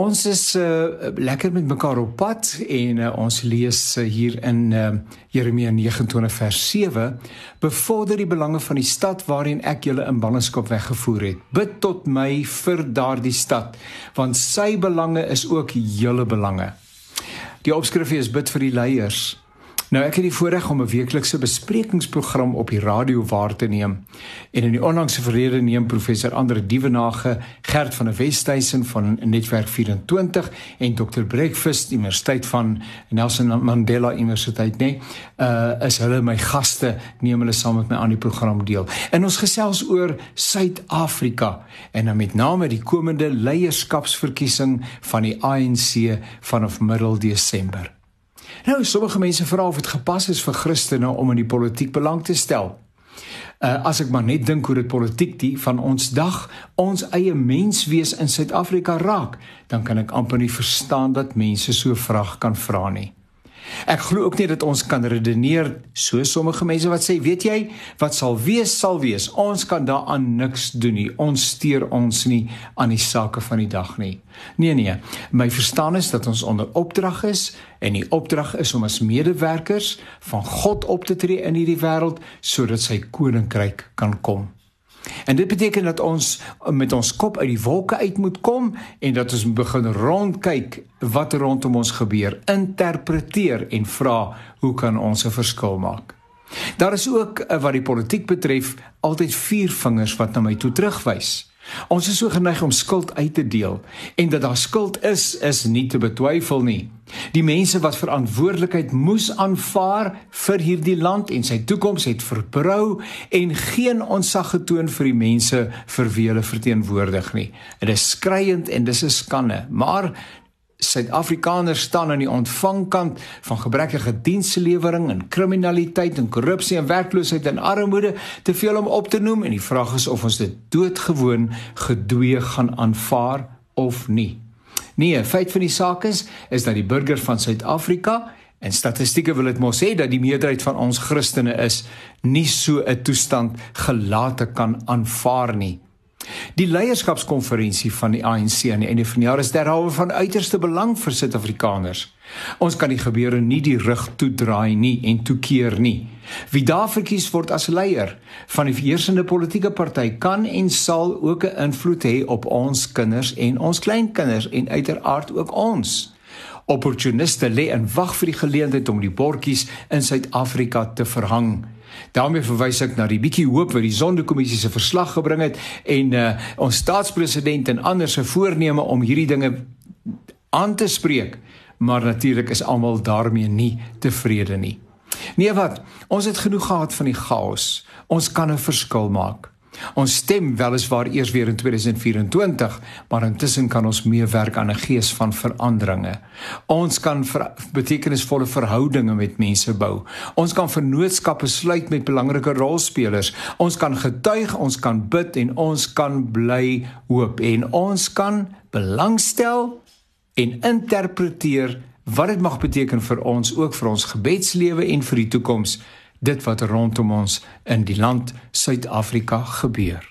Ons is uh, lekker met mekaar op pad en uh, ons lees uh, hier in uh, Jeremia 29 vers 7 bevorder die belange van die stad waarin ek julle in ballingskap weggevoer het. Bid tot my vir daardie stad want sy belange is ook julle belange. Die opskrif is bid vir die leiers. Nou ek het die voorreg om 'n weeklikse besprekingsprogram op die radio waar te neem. En in die onlangse verlede neem professor Andre Dievenage, Gert van der Westhuizen van Netwerk 24 en Dr Breakfast Universiteit van Nelson Mandela Universiteit, nee, uh is hulle my gaste, neem hulle saam met my aan die program deel. En ons gesels oor Suid-Afrika en dan met name die komende leierskapsverkiesing van die ANC vanaf middel Desember. Nou, sommige mense vra of dit gepas is vir Christene om in die politiek belang te stel. Uh, as ek maar net dink hoe dit politiek die van ons dag ons eie menswees in Suid-Afrika raak, dan kan ek amper nie verstaan dat mense so vraag kan vra nie. Ek glo ook nie dat ons kan redeneer so sommige mense wat sê, weet jy, wat sal wees sal wees. Ons kan daaraan niks doen nie. Ons steur ons nie aan die sake van die dag nie. Nee nee, my verstaan is dat ons onder opdrag is en die opdrag is om as medewerkers van God op te tree in hierdie wêreld sodat sy koninkryk kan kom. En dit beteken dat ons met ons kop uit die wolke uit moet kom en dat ons begin rondkyk wat rondom ons gebeur, interpreteer en vra hoe kan ons 'n verskil maak? Daar is ook eh, wat die politiek betref altyd vier vingers wat na my toe terugwys. Ons is so geneig om skuld uit te deel en dat daar skuld is is nie te betwyfel nie. Die mense wat verantwoordelikheid moes aanvaar vir hierdie land en sy toekoms het verbrou en geen onsag getoon vir die mense vir wie hulle verteenwoordig nie. Dit is skreiend en dis 'n skande, maar Suid-Afrikaners staan aan die ontvangkant van gebrekkige dienslewering en kriminaliteit en korrupsie en werkloosheid en armoede te veel om op te noem en die vraag is of ons dit doodgewoon gedwee gaan aanvaar of nie. Nee, feit van die saak is is dat die burger van Suid-Afrika en statistieke wil dit mos sê dat die meerderheid van ons Christene is nie so 'n toestand gelate kan aanvaar nie. Die leierskapskonferensie van die ANC aan die einde van die jaar is derhalwe van uiterste belang vir Suid-Afrikaners. Ons kan die gebeure nie die rug toedraai nie en toekeer nie. Wie daar verkies word as leier van die heersende politieke party kan en sal ook 'n invloed hê op ons kinders en ons kleinkinders en uiteraard ook ons. Opportuniste lê en wag vir die geleentheid om die bordjies in Suid-Afrika te verhang. daarmee verwys ek na die bietjie hoop wat die Sondekommissie se verslag gebring het en uh, ons staatspresident en ander se voorneme om hierdie dinge aan te spreek maar natuurlik is almal daarmee nie tevrede nie. Nee wat? Ons het genoeg gehad van die chaos. Ons kan 'n verskil maak Ons stem weliswaar eers weer in 2024, maar intussen kan ons meewerk aan 'n gees van veranderinge. Ons kan ver betekenisvolle verhoudinge met mense bou. Ons kan vennootskappe sluit met belangrike rolspelers. Ons kan getuig, ons kan bid en ons kan bly hoop en ons kan belangstel en interpreteer wat dit mag beteken vir ons ook vir ons gebedslewe en vir die toekoms dit wat rondom ons in die land Suid-Afrika gebeur.